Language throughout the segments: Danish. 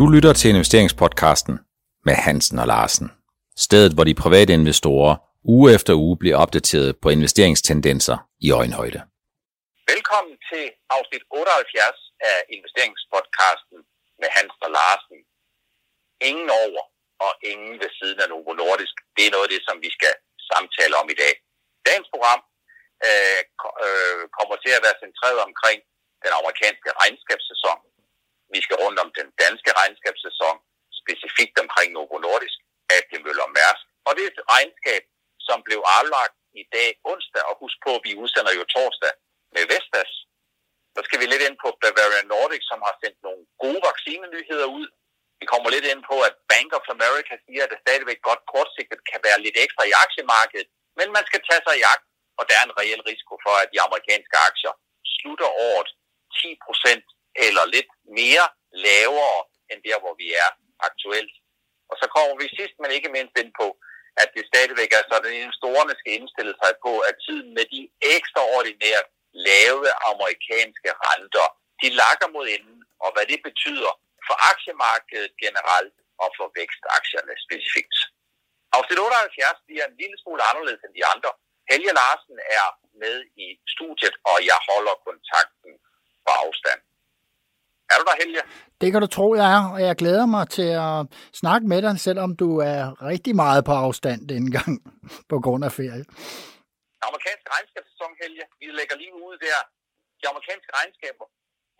Du lytter til investeringspodcasten med Hansen og Larsen. Stedet, hvor de private investorer uge efter uge bliver opdateret på investeringstendenser i øjenhøjde. Velkommen til afsnit 78 af investeringspodcasten med Hansen og Larsen. Ingen over og ingen ved siden af Novo Nordisk. Det er noget af det, som vi skal samtale om i dag. Dagens program øh, øh, kommer til at være centreret omkring den amerikanske regnskabssæson. Vi skal rundt om den danske regnskabssæson, specifikt omkring Novo Nordisk, AP Møller Mærsk. Og det er et regnskab, som blev aflagt i dag onsdag, og husk på, at vi udsender jo torsdag med Vestas. Så skal vi lidt ind på Bavarian Nordic, som har sendt nogle gode vaccinenyheder ud. Vi kommer lidt ind på, at Bank of America siger, at det stadigvæk godt kortsigtet kan være lidt ekstra i aktiemarkedet, men man skal tage sig i agt, og der er en reel risiko for, at de amerikanske aktier slutter året 10 procent eller lidt mere lavere end der, hvor vi er aktuelt. Og så kommer vi sidst, men ikke mindst ind på, at det stadigvæk er sådan, at investorerne skal indstille sig på, at tiden med de ekstraordinært lave amerikanske renter, de lakker mod enden, og hvad det betyder for aktiemarkedet generelt og for vækstaktierne specifikt. Afsnit 78 bliver en lille smule anderledes end de andre. Helge Larsen er med i studiet, og jeg holder kontakten på afstand. Er du der, Helge? Det kan du tro, jeg er, og jeg glæder mig til at snakke med dig, selvom du er rigtig meget på afstand denne gang på grund af ferie. Den amerikanske regnskabssæson, Helge, vi lægger lige ud der. De amerikanske regnskaber,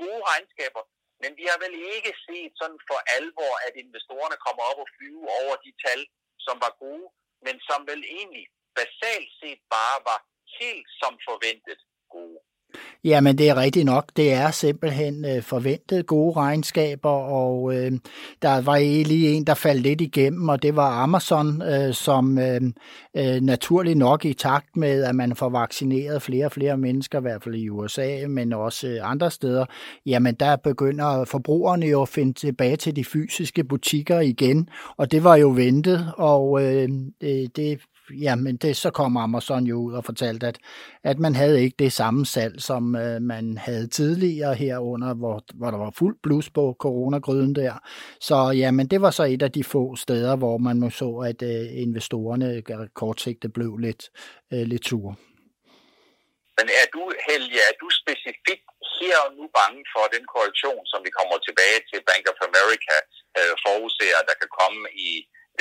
gode regnskaber, men vi har vel ikke set sådan for alvor, at investorerne kommer op og flyve over de tal, som var gode, men som vel egentlig basalt set bare var helt som forventet gode. Jamen, det er rigtigt nok. Det er simpelthen øh, forventet gode regnskaber, og øh, der var lige en, der faldt lidt igennem, og det var Amazon, øh, som øh, øh, naturligt nok i takt med, at man får vaccineret flere og flere mennesker, i hvert fald i USA, men også øh, andre steder, jamen der begynder forbrugerne jo at finde tilbage til de fysiske butikker igen, og det var jo ventet, og øh, øh det jamen det, så kom Amazon jo ud og fortalte, at, at man havde ikke det samme salg, som øh, man havde tidligere herunder, hvor, hvor der var fuld blus på coronagryden der. Så jamen det var så et af de få steder, hvor man nu så, at øh, investorerne kortsigtet blev lidt, øh, lidt sure. Men er du, Helge, er du specifikt her og nu bange for den korrektion, som vi kommer tilbage til Bank of America øh, forudser, der kan komme i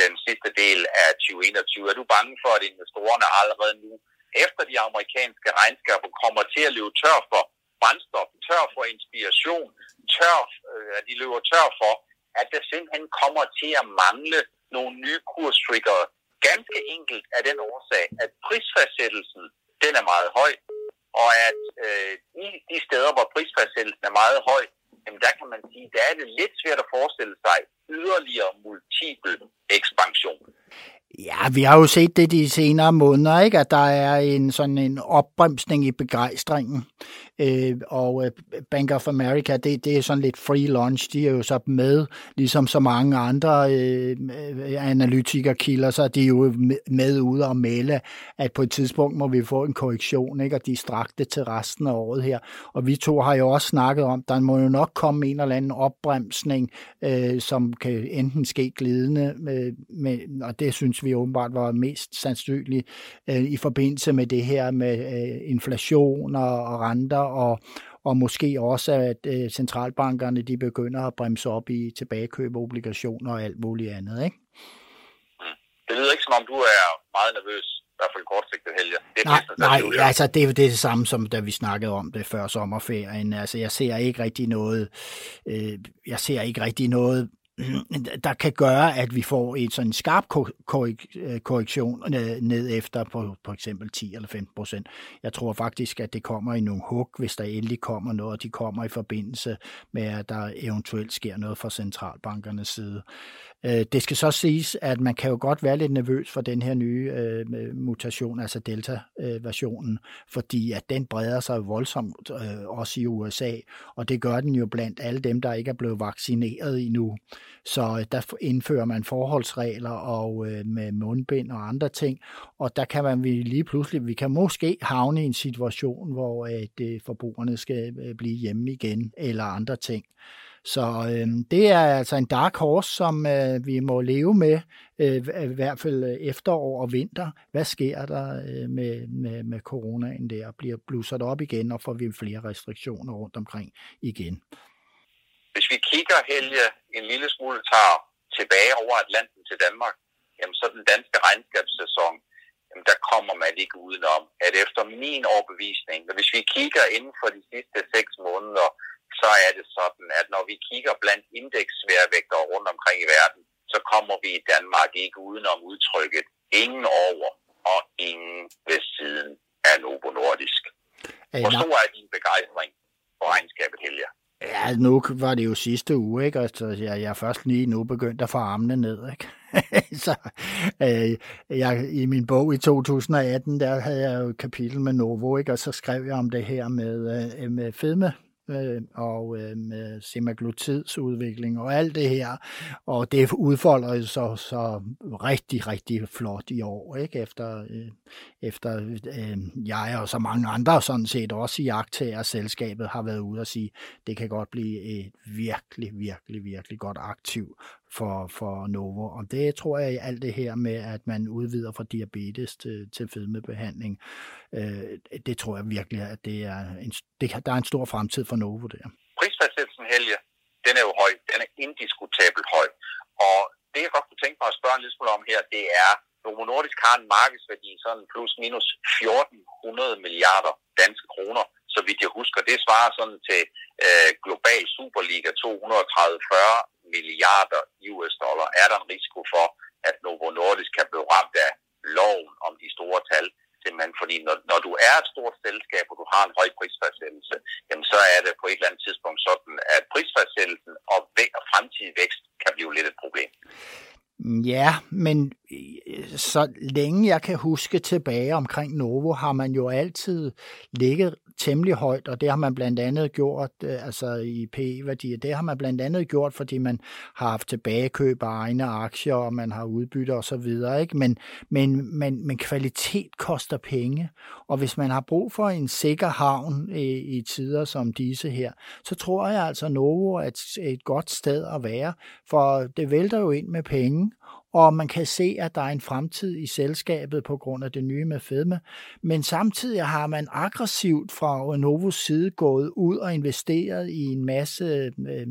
den sidste del af 2021. Er du bange for, at investorerne allerede nu, efter de amerikanske regnskaber, kommer til at løbe tør for brændstof, tør for inspiration, tør, øh, at de løber tør for, at der simpelthen kommer til at mangle nogle nye kurstrigger. Ganske enkelt af den årsag, at prisfastsættelsen den er meget høj, og at øh, de, de steder, hvor prisfastsættelsen er meget høj, jamen der kan man sige, der er det lidt svært at forestille sig yderligere multiple ekspansion. Ja, vi har jo set det de senere måneder, ikke? at der er en sådan en opbremsning i begejstringen. Øh, og øh, Bank of America, det, det er sådan lidt free lunch. De er jo så med, ligesom så mange andre øh, analytikerkilder, så er de jo med ude og melde, at på et tidspunkt må vi få en korrektion, ikke? og de strakte til resten af året her. Og vi to har jo også snakket om, der må jo nok komme en eller anden opbremsning, øh, som kan enten ske glidende, med, med, og det synes vi åbenbart var mest sandsynligt øh, i forbindelse med det her med øh, inflation og, og renter og, og måske også, at øh, centralbankerne de begynder at bremse op i tilbagekøb af obligationer og alt muligt andet. Ikke? Det lyder ikke som om, du er meget nervøs, i hvert fald kortsigtet, Helge. Det nej, nej altså det er det samme, som da vi snakkede om det før sommerferien. Altså jeg ser ikke rigtig noget, øh, jeg ser ikke rigtig noget der kan gøre, at vi får en sådan skarp øh, korrektion ned efter på for eksempel 10 eller 15 procent. Jeg tror faktisk, at det kommer i nogle hug, hvis der endelig kommer noget, og de kommer i forbindelse med, at der eventuelt sker noget fra centralbankernes side. Øh, det skal så siges, at man kan jo godt være lidt nervøs for den her nye øh, mutation, altså Delta-versionen, fordi at den breder sig voldsomt øh, også i USA, og det gør den jo blandt alle dem, der ikke er blevet vaccineret endnu. Så øh, der indfører man forholdsregler og øh, med mundbind og andre ting, og der kan man vi lige pludselig, vi kan måske havne i en situation, hvor at øh, forbrugerne skal øh, blive hjemme igen, eller andre ting. Så øh, det er altså en dark horse, som øh, vi må leve med, øh, i hvert fald øh, efterår og vinter. Hvad sker der øh, med, med, med coronaen der? Bliver blusset op igen, og får vi flere restriktioner rundt omkring igen? Hvis vi kigger, Helge, en lille smule tager tilbage over Atlanten til Danmark, jamen så den danske regnskabssæson, jamen der kommer man ikke udenom, at efter min overbevisning, hvis vi kigger inden for de sidste seks måneder, så er det sådan, at når vi kigger blandt indeksværvægter rundt omkring i verden, så kommer vi i Danmark ikke udenom udtrykket ingen over og ingen ved siden af Novo Nordisk. Hvor stor er din begejstring for regnskabet, Helge? Ja, nu var det jo sidste uge, ikke? Altså, jeg, jeg er først lige nu begyndt at få armene ned, ikke? så øh, jeg, i min bog i 2018, der havde jeg jo et kapitel med Novo, ikke? Og så skrev jeg om det her med, øh, med fedme øh, og øh, med semaglutidsudvikling og alt det her. Og det udfolder så, så rigtig, rigtig flot i år, ikke? Efter, øh, efter øh, jeg og så mange andre sådan set også i jagt til, at selskabet har været ude og sige, det kan godt blive et virkelig, virkelig, virkelig godt aktiv for, for Novo. Og det tror jeg i alt det her med, at man udvider fra diabetes til, til fedmebehandling, øh, det tror jeg virkelig, at det er en, det, der er en stor fremtid for Novo der. Prisfastsættelsen, Helge, den er jo høj. Den er indiskutabelt høj. Og det, jeg godt kunne tænke mig at spørge en lille smule om her, det er, Novo Nordisk har en markedsværdi sådan plus minus 1400 milliarder danske kroner, så vidt jeg husker. Det svarer sådan til øh, Global Superliga 230-40 milliarder US dollar. Er der en risiko for, at Novo Nordisk kan blive ramt af loven om de store tal? Simpelthen fordi når, når du er et stort selskab, og du har en høj prisfastsættelse, jamen så er det på et eller andet tidspunkt sådan, at prisfastsættelsen og, væk, og fremtidig vækst kan blive lidt et problem. Ja, men øh, så længe jeg kan huske tilbage omkring Novo, har man jo altid ligget temmelig højt, og det har man blandt andet gjort, øh, altså i PE-værdier, det har man blandt andet gjort, fordi man har haft tilbagekøb af egne aktier, og man har udbytte og så videre, ikke? Men, men, men, men kvalitet koster penge, og hvis man har brug for en sikker havn i, i tider som disse her, så tror jeg altså, Novo er et, et godt sted at være, for det vælter jo ind med penge, og man kan se, at der er en fremtid i selskabet på grund af det nye med fedme. Men samtidig har man aggressivt fra Novos side gået ud og investeret i en masse øh,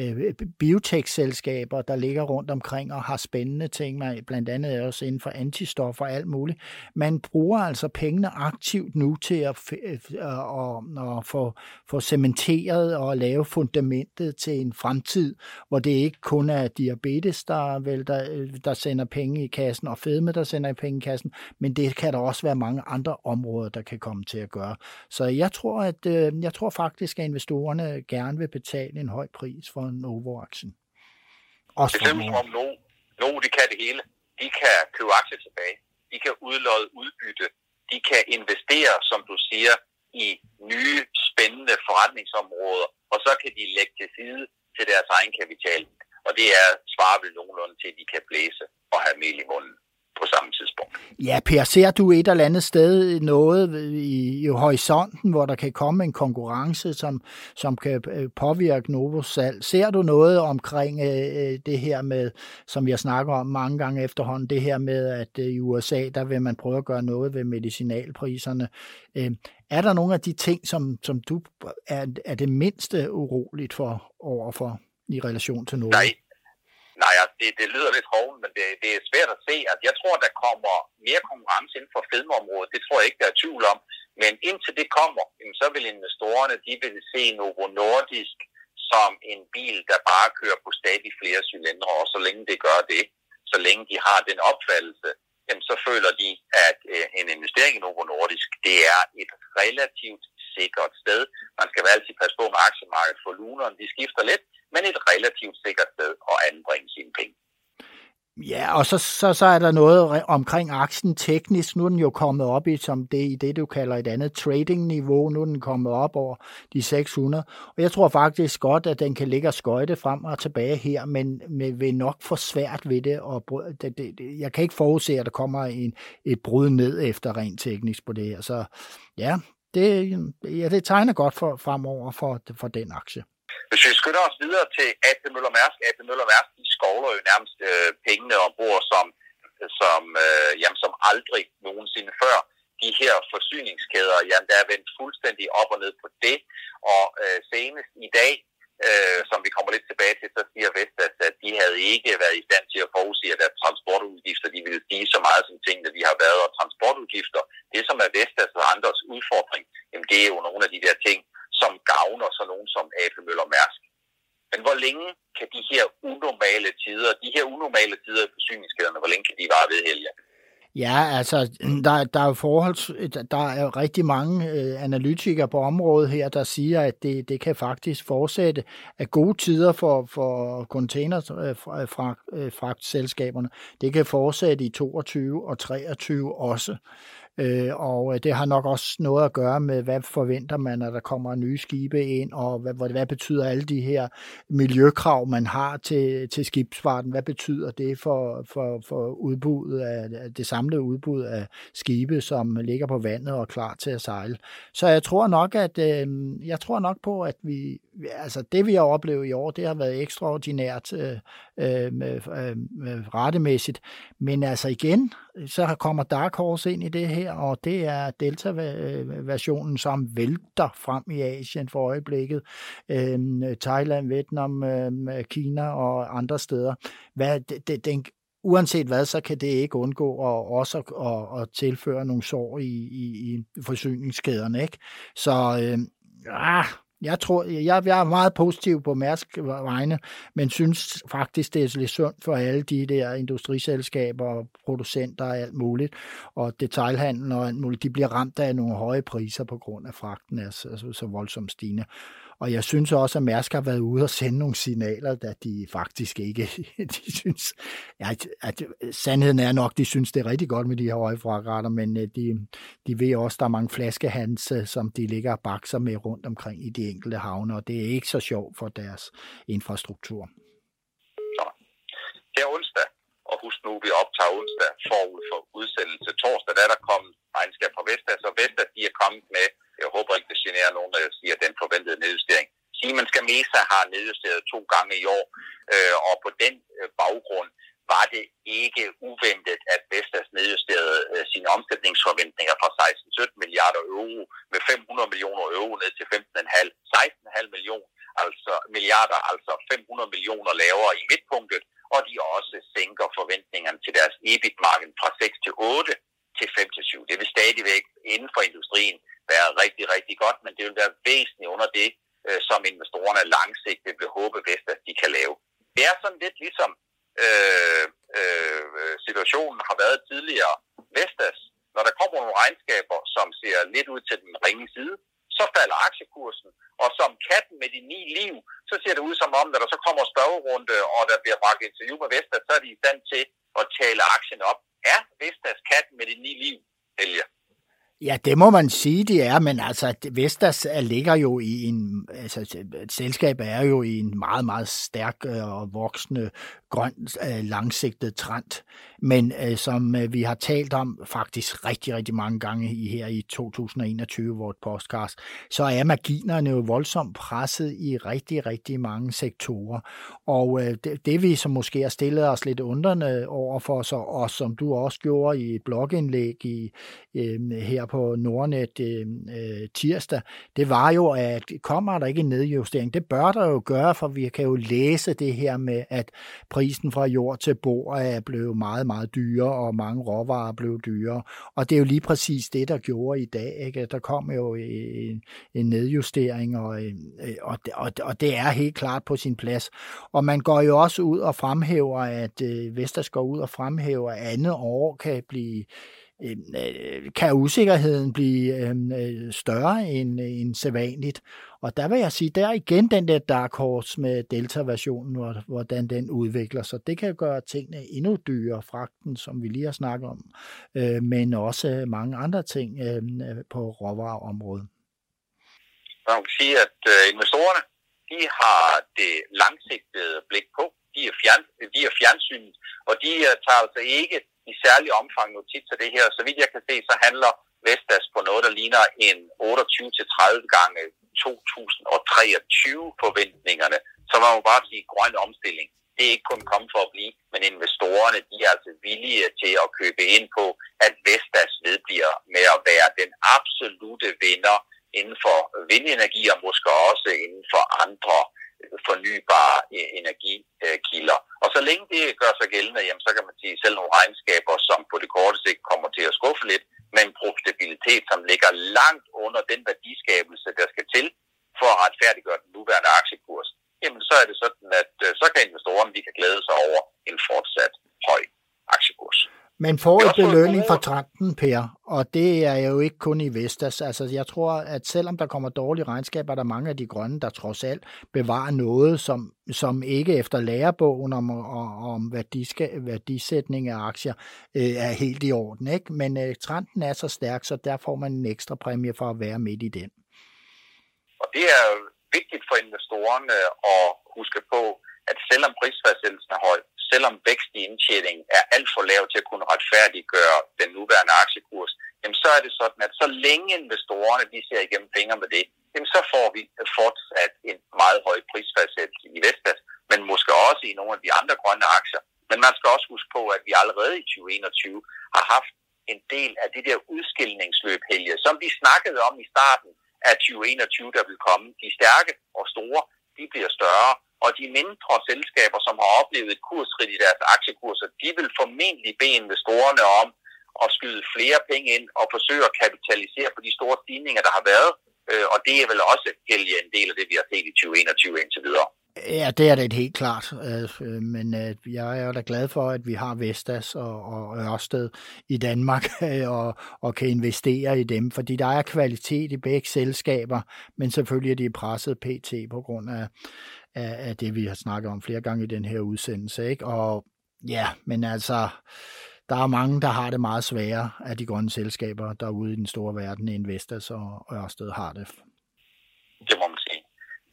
øh, biotech-selskaber, der ligger rundt omkring og har spændende ting, blandt andet også inden for antistoffer og alt muligt. Man bruger altså pengene aktivt nu til at, øh, øh, og, at, få, få cementeret og lave fundamentet til en fremtid, hvor det ikke kun er diabetes, der, vel, der, der sender penge i kassen, og fedme, der sender penge i kassen, men det kan der også være mange andre områder, der kan komme til at gøre. Så jeg tror, at øh, jeg tror faktisk, at investorerne gerne vil betale en høj pris for Novo-aktien. Også det er som om Novo, Novo, de kan det hele. De kan købe aktier tilbage. De kan udlåde udbytte. De kan investere, som du siger, i nye, spændende forretningsområder, og så kan de lægge til side til deres egen kapital. Og det er svarer vel nogenlunde til, at de kan blæse og have mel i munden på samme tidspunkt. Ja, Per, ser du et eller andet sted noget i, i horisonten, hvor der kan komme en konkurrence, som, som kan øh, påvirke Novos salg? Ser du noget omkring øh, øh, det her med, som jeg snakker om mange gange efterhånden, det her med, at øh, i USA, der vil man prøve at gøre noget ved medicinalpriserne. Øh, er der nogle af de ting, som, som du er, er det mindste uroligt for overfor i relation til noget? Nej, Nej, altså, det, det lyder lidt hoven, men det, det er svært at se. Altså, jeg tror, der kommer mere konkurrence inden for fedmeområdet. Det tror jeg ikke, der er tvivl om. Men indtil det kommer, så vil investorerne de vil se Novo Nordisk som en bil, der bare kører på stadig flere cylindre, og så længe det gør det, så længe de har den opfattelse, jamen, så føler de, at øh, en investering i Novo Nordisk, det er et relativt sikkert sted. Man skal være altid passe på med aktiemarkedet, for lunerne de skifter lidt, men et relativt sikkert sted at anbringe sine penge. Ja, og så, så, så er der noget omkring aktien teknisk. Nu er den jo kommet op i, som det, i det, du kalder et andet trading-niveau. Nu er den kommet op over de 600. Og jeg tror faktisk godt, at den kan ligge og skøjte frem og tilbage her, men men vil nok få svært ved det. Og det, det, jeg kan ikke forudse, at der kommer en, et brud ned efter rent teknisk på det her. Så ja, det, ja, det tegner godt for, fremover for, for den aktie. Hvis vi skynder os videre til AP Møller Mærsk, AP Møller Mærsk, de skovler jo nærmest øh, pengene ombord som, som, øh, jamen, som aldrig nogensinde før. De her forsyningskæder, jamen der er vendt fuldstændig op og ned på det, og øh, senest i dag, øh, som vi kommer lidt tilbage til, så siger Vestas, at de havde ikke været i stand til at forudse, at transportudgifter de ville stige så meget som tingene, vi har været, og transportudgifter, det som er Vestas og andres udfordring, jamen det er jo nogle af de der ting, som gavner så nogen som AP Møller Mærsk. Men hvor længe kan de her unormale tider, de her unormale tider i forsyningskæderne, hvor længe kan de vare ved, Helge? Ja, altså, der, der er forholds der er rigtig mange øh, analytikere på området her, der siger, at det, det kan faktisk fortsætte af gode tider for, for containerfragtselskaberne. Øh, øh, det kan fortsætte i 22 og 23 også. Øh, og øh, det har nok også noget at gøre med, hvad forventer man, når der kommer nye skibe ind, og hvad, hvad betyder alle de her miljøkrav, man har til, til skibsfarten, hvad betyder det for, for, for udbuddet af, det samlede udbud af skibe, som ligger på vandet og er klar til at sejle. Så jeg tror nok, at øh, jeg tror nok på, at vi, altså det vi har oplevet i år, det har været ekstraordinært øh, øh, øh, rettemæssigt, men altså igen, så kommer Dark Horse ind i det her, og det er Delta-versionen, som vælter frem i Asien for øjeblikket. Øh, Thailand, Vietnam, øh, Kina og andre steder. Hvad, det, den, uanset hvad, så kan det ikke undgå at også at, at tilføre nogle sår i, i, i forsyningskæderne. Ikke? Så øh, ah, jeg tror, jeg, jeg er meget positiv på Mærsk vegne, men synes faktisk, det er lidt sundt for alle de der industriselskaber og producenter og alt muligt, og detailhandlen og alt muligt, de bliver ramt af nogle høje priser på grund af fragten er så, så, så voldsomt stigende. Og jeg synes også, at Mærsk har været ude og sende nogle signaler, da de faktisk ikke, de synes, at, at sandheden er nok, de synes, det er rigtig godt med de her høje fragtrater, men øh, de, de ved også, at der er mange flaskehans, som de ligger og bakser med rundt omkring i de enkelte havne, og det er ikke så sjovt for deres infrastruktur. Det er onsdag, og husk nu, vi optager onsdag forud for udsendelse torsdag, der er der kommet regnskab fra Vestas, og Vestas de er kommet med jeg håber ikke, det generer nogen, der siger, den forventede nedjustering. Siemens Gamesa har nedjusteret to gange i år, øh, og på den øh, baggrund var det ikke uventet, at Vestas nedjusterede øh, sine omsætningsforventninger fra 16-17 milliarder euro med 500 millioner euro ned til 15,5, 16,5 millioner, altså milliarder, altså 500 millioner lavere i midtpunktet, og de også sænker forventningerne til deres EBIT-marked fra 6 til 8 til 5 til 7. Det vil stadigvæk inden for industrien rigtig, rigtig godt, men det vil være væsentligt under det, øh, som investorerne langsigtet vil håbe bedst, at de kan lave. Det er sådan lidt ligesom øh, øh, situationen har været tidligere. Vestas, når der kommer nogle regnskaber, som ser lidt ud til den ringe side, så falder aktiekursen, og som katten med de ni liv, så ser det ud som om, når der så kommer spørgerunde, og der bliver bragt interview med Vestas, så er de i stand til at tale aktien op. Er Vestas katten med de ni liv, Helge? Ja, det må man sige, det er, men altså Vestas ligger jo i en, altså selskabet er jo i en meget, meget stærk øh, og voksende grøn øh, langsigtet trend. Men øh, som øh, vi har talt om faktisk rigtig, rigtig mange gange i her i 2021, vores podcast, så er marginerne jo voldsomt presset i rigtig, rigtig mange sektorer. Og øh, det, det vi som måske har stillet os lidt undrende over for, så, og som du også gjorde i et blogindlæg i, øh, her på Nordnet øh, øh, tirsdag, det var jo, at kommer der ikke en nedjustering? Det bør der jo gøre, for vi kan jo læse det her med, at prisen fra jord til bord er blevet meget, meget dyre, og mange råvarer blev dyre. Og det er jo lige præcis det, der gjorde i dag. Ikke? Der kom jo en, en nedjustering, og, øh, og, og, og det er helt klart på sin plads. Og man går jo også ud og fremhæver, at øh, Vestas går ud og fremhæver, at andet år kan blive øh, kan usikkerheden blive øhm, øh, større end, øh, end sædvanligt. Og der vil jeg sige, der er igen den der dark horse med Delta-versionen, hvordan den udvikler sig. Det kan gøre tingene endnu dyrere, fragten, som vi lige har snakket om, øh, men også mange andre ting øhm, øh, på råvareområdet. Man kan sige, at øh, investorerne de har det langsigtede blik på. De er, fjern, de er fjernsynet, og de tager altså ikke i særlig omfang notits til det her. Så vidt jeg kan se, så handler Vestas på noget, der ligner en 28-30 gange 2023 forventningerne, så var må bare sige grøn omstilling. Det er ikke kun kommet for at blive, men investorerne de er altså villige til at købe ind på, at Vestas vedbliver med at være den absolute vinder inden for vindenergi og måske også inden for andre fornybare energikilder. Og så længe det gør sig gældende, jamen, så kan man sige, selv nogle regnskaber, som på det korte sigt kommer til at skuffe lidt, med en profitabilitet, som ligger langt under den værdiskabelse, der skal til for at retfærdiggøre den nuværende aktiekurs, jamen så er det sådan, at øh, så kan investorerne de kan glæde sig over en fortsat høj aktiekurs. Man får et belønning for Tranten, Per, og det er jo ikke kun i Vestas. Altså, jeg tror, at selvom der kommer dårlige regnskaber, er der mange af de grønne, der trods alt bevarer noget, som, som ikke efter lærebogen om, om værdiska, værdisætning af aktier øh, er helt i orden. Ikke? Men øh, Tranten er så stærk, så der får man en ekstra præmie for at være midt i den. Og det er vigtigt for investorerne at huske på, at selvom prisfastsættelsen er høj, selvom vækst i indtjeningen er alt for lav til at kunne retfærdiggøre den nuværende aktiekurs, jamen så er det sådan, at så længe investorerne de ser igennem fingre med det, jamen så får vi øh, fortsat en meget høj prisfastsættelse i Vestas, men måske også i nogle af de andre grønne aktier. Men man skal også huske på, at vi allerede i 2021 har haft en del af det der udskillingsløb, Helge, som vi snakkede om i starten af 2021, der vil komme. De stærke og store, de bliver større, og de mindre selskaber, som har oplevet et kursskridt i deres aktiekurser, de vil formentlig bede investorerne om at skyde flere penge ind og forsøge at kapitalisere på de store stigninger, der har været. Øh, og det er vel også heldig en del af det, vi har set i 2021 indtil videre. Ja, det er det helt klart. Øh, men øh, jeg er da glad for, at vi har Vestas og, og Ørsted i Danmark og, og kan investere i dem, fordi der er kvalitet i begge selskaber, men selvfølgelig er de presset pt. på grund af, af, af det, vi har snakket om flere gange i den her udsendelse. Ikke? Og ja, men altså, der er mange, der har det meget sværere af de grønne selskaber derude i den store verden, end Vestas og Ørsted har det. Det må man sige.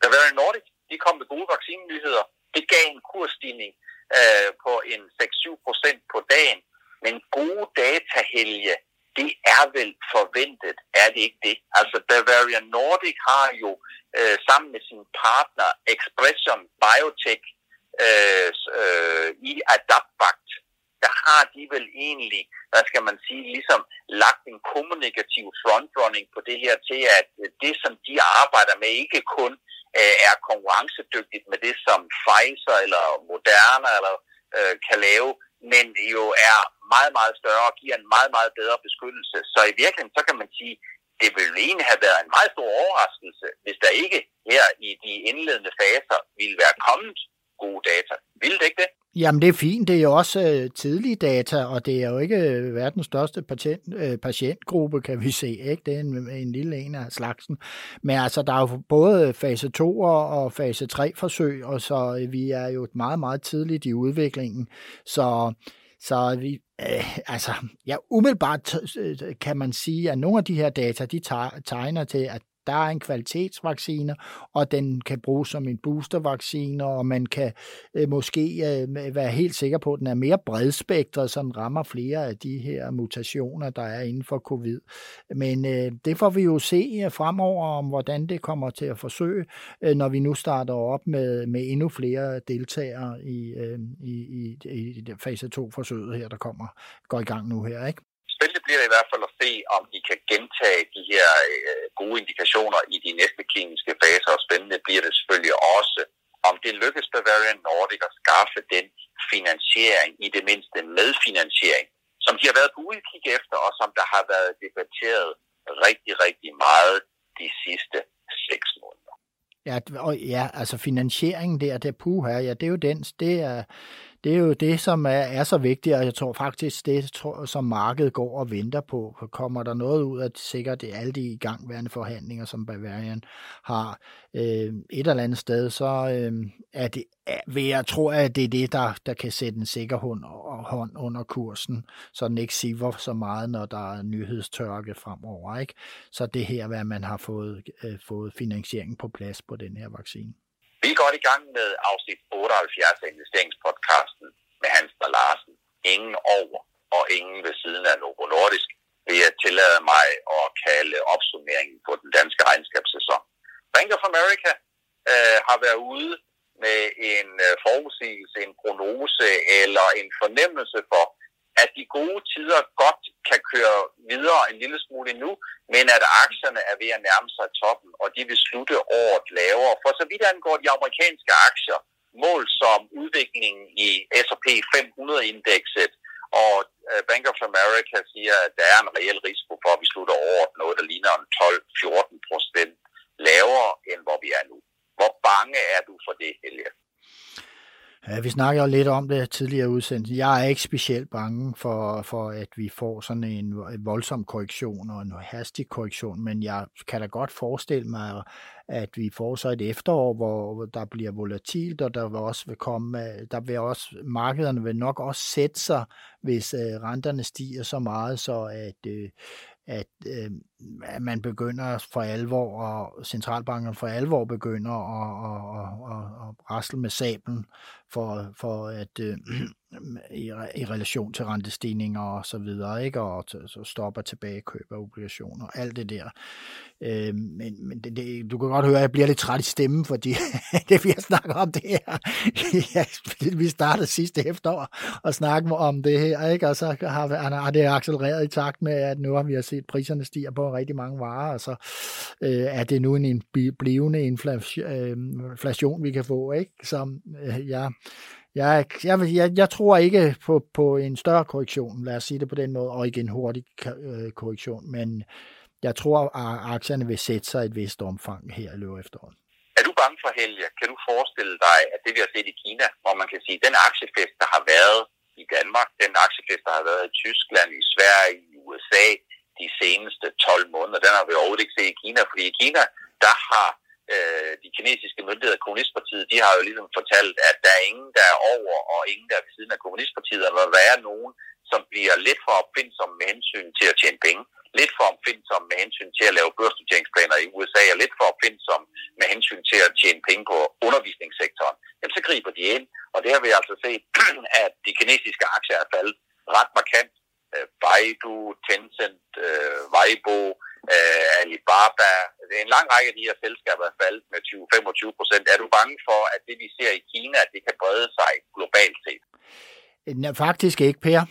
Bavarian Nordic, de kom med gode vaccinenyheder. Det gav en kursstigning øh, på en 6-7 procent på dagen. Men gode datahelge, det er vel forventet, er det ikke det? Altså Bavarian Nordic har jo øh, sammen med sin partner Expression Biotech øh, øh, i Adaptvact, der har de vel egentlig, hvad skal man sige, ligesom lagt en kommunikativ frontrunning på det her til, at det, som de arbejder med, ikke kun øh, er konkurrencedygtigt med det, som Pfizer eller Moderna eller øh, kan lave, men jo er meget, meget større og giver en meget, meget bedre beskyttelse. Så i virkeligheden, så kan man sige, det ville egentlig have været en meget stor overraskelse, hvis der ikke her i de indledende faser ville være kommet gode data. Ville det ikke det? Jamen det er fint, det er jo også øh, tidlige data, og det er jo ikke øh, verdens største patient, øh, patientgruppe, kan vi se. Ikke? Det er en, en lille en af slagsen. Men altså, der er jo både fase 2 og fase 3 forsøg, og så øh, vi er jo meget, meget tidligt i udviklingen. Så så vi, øh, altså, ja, umiddelbart øh, kan man sige, at nogle af de her data, de tegner til, at der er en kvalitetsvaccine, og den kan bruges som en boostervaccine, og man kan øh, måske øh, være helt sikker på, at den er mere bredspektret, så den rammer flere af de her mutationer, der er inden for covid. Men øh, det får vi jo se øh, fremover, om hvordan det kommer til at forsøge, øh, når vi nu starter op med, med endnu flere deltagere i, øh, i, i, i fase 2-forsøget her, der kommer går i gang nu her, ikke? spændende bliver det i hvert fald at se, om de kan gentage de her øh, gode indikationer i de næste kliniske faser, og spændende bliver det selvfølgelig også, om det lykkes Bavarian Nordic at skaffe den finansiering, i det mindste medfinansiering, som de har været på udkig efter, og som der har været debatteret rigtig, rigtig meget de sidste seks måneder. Ja, og ja, altså finansieringen der, det puha, ja, det er jo den, det er, det er jo det, som er, er så vigtigt, og jeg tror faktisk, det tror, som markedet går og venter på. Kommer der noget ud af sikkert alle de igangværende forhandlinger, som Bavarian har øh, et eller andet sted, så øh, er det, er, vil jeg tro, at det er det, der, der kan sætte en sikker hånd, hånd under kursen, så den ikke siver så meget, når der er nyhedstørke fremover. Ikke? Så det her, hvad man har fået, øh, fået finansiering på plads på den her vaccine. Vi er godt i gang med afsnit 78 af investeringspodcasten med Hans og Larsen. Ingen over og ingen ved siden af Novo Nordisk vil jeg tillade mig at kalde opsummeringen på den danske regnskabssæson. Bank of America øh, har været ude med en øh, forudsigelse, en prognose eller en fornemmelse for, at de gode tider godt kan køre videre en lille smule endnu, men at aktierne er ved at nærme sig top de vil slutte året lavere. For så vidt angår de amerikanske aktier, mål som udviklingen i S&P 500-indekset, og øh, Bank of America siger, at der er en reel risiko for, at vi slutter året noget, der ligner en 12-14 procent lavere, end hvor vi er nu. Hvor bange er du for det, Helge? Ja, vi snakker jo lidt om det tidligere udsendelse. Jeg er ikke specielt bange for, for, at vi får sådan en voldsom korrektion og en hastig korrektion, men jeg kan da godt forestille mig, at vi får så et efterår, hvor der bliver volatilt, og der vil også vil komme, der vil også, markederne vil nok også sætte sig, hvis øh, renterne stiger så meget, så at, øh, at, øh, at man begynder for alvor, og centralbanken for alvor begynder at, at, at, at, at rasle med sablen for, for at øh, i, i relation til rentestigninger og så videre, ikke? og så stopper tilbagekøb af obligationer, og alt det der. Øh, men men det, det, du kan godt høre, at jeg bliver lidt træt i stemmen, fordi det vi har snakket om det her, ja, vi startede sidste efterår og snakke om det her, ikke? og så har, har det accelereret i takt med, at nu har vi set priserne stiger på rigtig mange varer, og så øh, er det nu en blivende øh, inflation, vi kan få, ikke? som øh, jeg jeg, jeg, jeg, jeg tror ikke på, på en større korrektion, lad os sige det på den måde, og ikke en hurtig øh, korrektion, men jeg tror, at aktierne vil sætte sig et vist omfang her i løbet efteråret. Er du bange for Helge? Kan du forestille dig, at det vi har set i Kina, hvor man kan sige, at den aktiefest, der har været i Danmark, den aktiefest, der har været i Tyskland, i Sverige, i USA de seneste 12 måneder, den har vi overhovedet ikke set i Kina, fordi i Kina, der har øh, de kinesiske myndigheder, Kommunistpartiet, de har jo ligesom fortalt, at der er ingen, der er over, og ingen, der er ved siden af Kommunistpartiet, og der er nogen, som bliver lidt for opfindsomme med hensyn til at tjene penge, lidt for opfindsomme med hensyn til at lave børsnoteringsplaner i USA, og lidt for opfindsomme med hensyn til at tjene penge på undervisningssektoren. Jamen, så griber de ind, og det har vi altså set, at de kinesiske aktier er faldet ret markant. Øh, Baidu, Tencent, øh, Weibo, øh, Alibaba. Det er en lang række af de her selskaber er faldet med 20-25 procent. Er du bange for, at det vi ser i Kina, at det kan brede sig globalt set? Øh, nej, faktisk ikke, Per.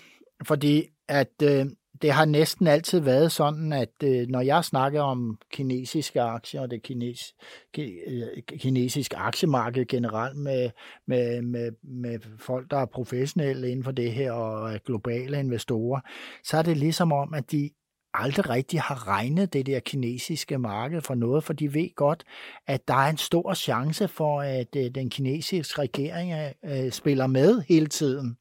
Fordi at øh, det har næsten altid været sådan, at øh, når jeg snakker om kinesiske aktier og det kines, øh, kinesiske aktiemarked generelt med, med, med, med folk, der er professionelle inden for det her og globale investorer, så er det ligesom om, at de aldrig rigtig har regnet det der kinesiske marked for noget, for de ved godt, at der er en stor chance for, at øh, den kinesiske regering øh, øh spiller med hele tiden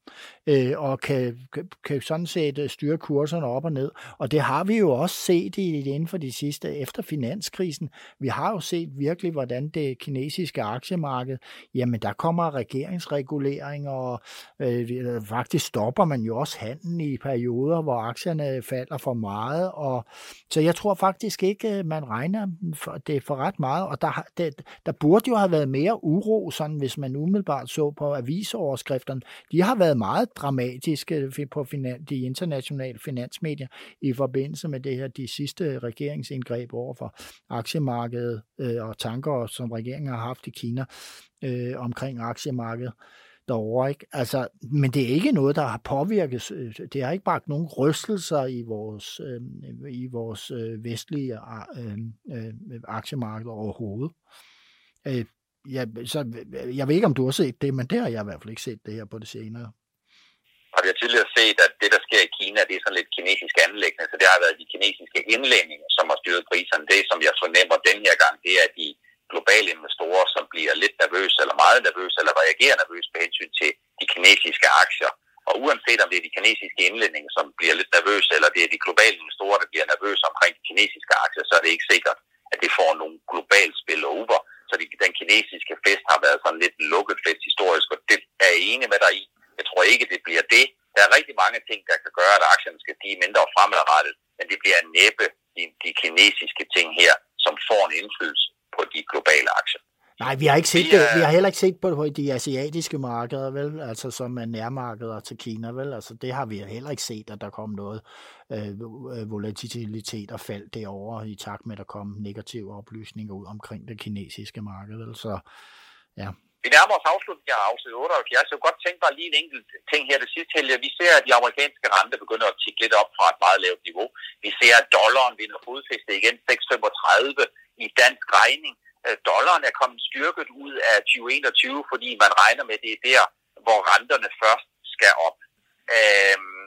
øh, og kan, kan sådan set øh, styre kurserne op og ned. Og det har vi jo også set i, inden for de sidste, efter finanskrisen. Vi har jo set virkelig, hvordan det kinesiske aktiemarked, jamen der kommer regeringsregulering, og øh, øh, faktisk stopper man jo også handlen i perioder, hvor aktierne falder for meget. Og, så jeg tror faktisk ikke, øh, man regner for, det for ret meget, og der, det, der burde jo have været mere uro, sådan hvis man umiddelbart så på avisoverskrifterne. De har været meget dramatiske øh, på finan, de internationale finansmedier i forbindelse med det her, de sidste regeringsindgreb over for aktiemarkedet øh, og tanker, som regeringen har haft i Kina øh, omkring aktiemarkedet derovre. Ikke? Altså, men det er ikke noget, der har påvirket, øh, det har ikke bragt nogen rystelser i vores, øh, i vores øh, vestlige øh, øh, aktiemarked overhovedet. Øh, ja, så, øh, jeg ved ikke, om du har set det, men det har jeg i hvert fald ikke set det her på det senere Og vi tidligere set, at det, der sker i Kina, det er sådan lidt kinesisk anlæggende, så det har været de kinesiske indlændinge, som har styret priserne. Det, som jeg fornemmer den her gang, det er at de globale investorer, som bliver lidt nervøse, eller meget nervøse, eller reagerer nervøst med hensyn til de kinesiske aktier. Og uanset om det er de kinesiske indlændinge, som bliver lidt nervøse, eller det er de globale investorer, der bliver nervøse omkring de kinesiske aktier, så er det ikke sikkert, at det får nogle globalt spil over. Så de, den kinesiske fest har været sådan lidt lukket fest historisk, og det er jeg enig med dig i. Jeg tror ikke, det bliver det. Der er rigtig mange ting, der kan gøre, at aktierne skal stige mindre fremadrettet, men det bliver næppe de, de kinesiske ting her, som får en indflydelse på de globale aktier. Nej, vi har ikke set det. Vi har heller ikke set på, på de asiatiske markeder, vel? Altså som er nærmarkeder til Kina, vel? Altså det har vi heller ikke set, at der kom noget øh, volatilitet og fald derovre i takt med, at der kom negative oplysninger ud omkring det kinesiske marked, vel? Så ja. Vi nærmer os afslutningen af afsnit 78. Jeg kunne godt tænke mig lige en enkelt ting her det sidste helge. Vi ser, at de amerikanske rente begynder at tikke lidt op fra et meget lavt niveau. Vi ser, at dollaren vinder fodfæste igen 6,35 i dansk regning. Øh, dollaren er kommet styrket ud af 2021, fordi man regner med, at det er der, hvor renterne først skal op. Øhm,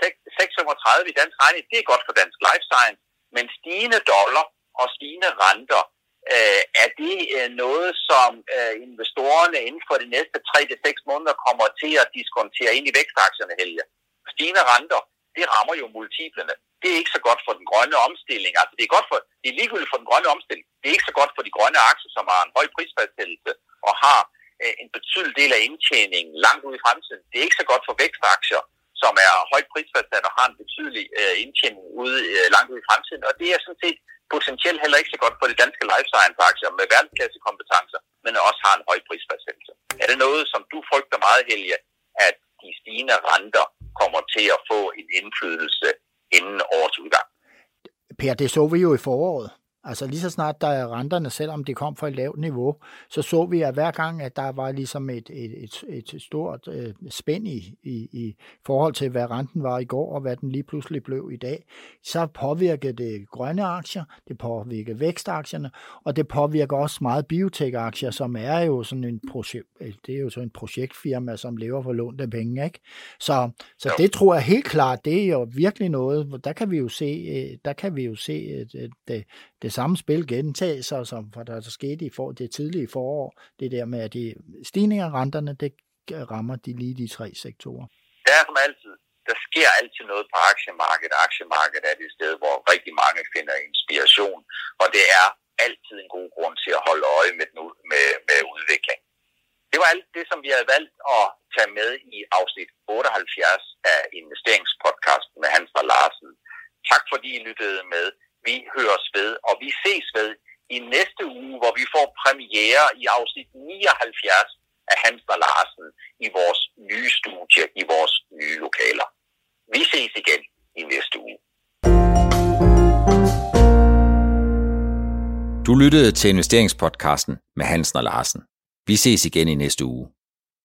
6,35 i dansk regning, det er godt for dansk life science, men stigende dollar og stigende renter, øh, er det øh, noget, som øh, investorerne inden for de næste 3-6 måneder kommer til at diskontere ind i vækstaktierne, Helge? Stigende renter, det rammer jo multiplerne. Det er ikke så godt for den grønne omstilling. Altså, det er, godt for, det er ligegyldigt for den grønne omstilling. Det er ikke så godt for de grønne aktier, som har en høj prisfastsættelse og har øh, en betydelig del af indtjeningen langt ud i fremtiden. Det er ikke så godt for vækstaktier, som er højt prisfastsat og har en betydelig øh, indtjening ude øh, langt ud i fremtiden. Og det er sådan set potentielt heller ikke så godt for de danske life science aktier med kompetencer, men også har en høj prisfastsættelse. Er det noget, som du frygter meget, Helge, at de stigende renter kommer til at få en indflydelse inden årets udgang? Per, det så vi jo i foråret. Altså lige så snart der er renterne, selvom de kom fra et lavt niveau, så så vi, at hver gang, at der var ligesom et, et, et, et stort øh, spænd i, i, i forhold til, hvad renten var i går, og hvad den lige pludselig blev i dag, så påvirker det grønne aktier, det påvirker vækstaktierne, og det påvirker også meget biotech-aktier, som er jo sådan en projekt, øh, det er jo sådan en projektfirma, som lever for lånte penge, ikke? Så, så det tror jeg helt klart, det er jo virkelig noget, der kan vi jo se, øh, der kan vi jo se det, det, det samme spil gentage sig, som for der, skete i for, det tidlige forår. Det der med, at de stigninger af renterne, det rammer de lige de tre sektorer. Det er som altid. Der sker altid noget på aktiemarkedet. Aktiemarkedet er det sted, hvor rigtig mange finder inspiration, og det er altid en god grund til at holde øje med, med, med udvikling. Det var alt det, som vi havde valgt at tage med i afsnit 78 af investeringspodcasten med Hans og Larsen. Tak fordi I lyttede med. Vi høres ved, og vi ses ved i næste uge, hvor vi får premiere i afsnit 79 af Hans og Larsen i vores nye studie, i vores nye lokaler. Vi ses igen i næste uge. Du lyttede til investeringspodcasten med Hansen og Larsen. Vi ses igen i næste uge.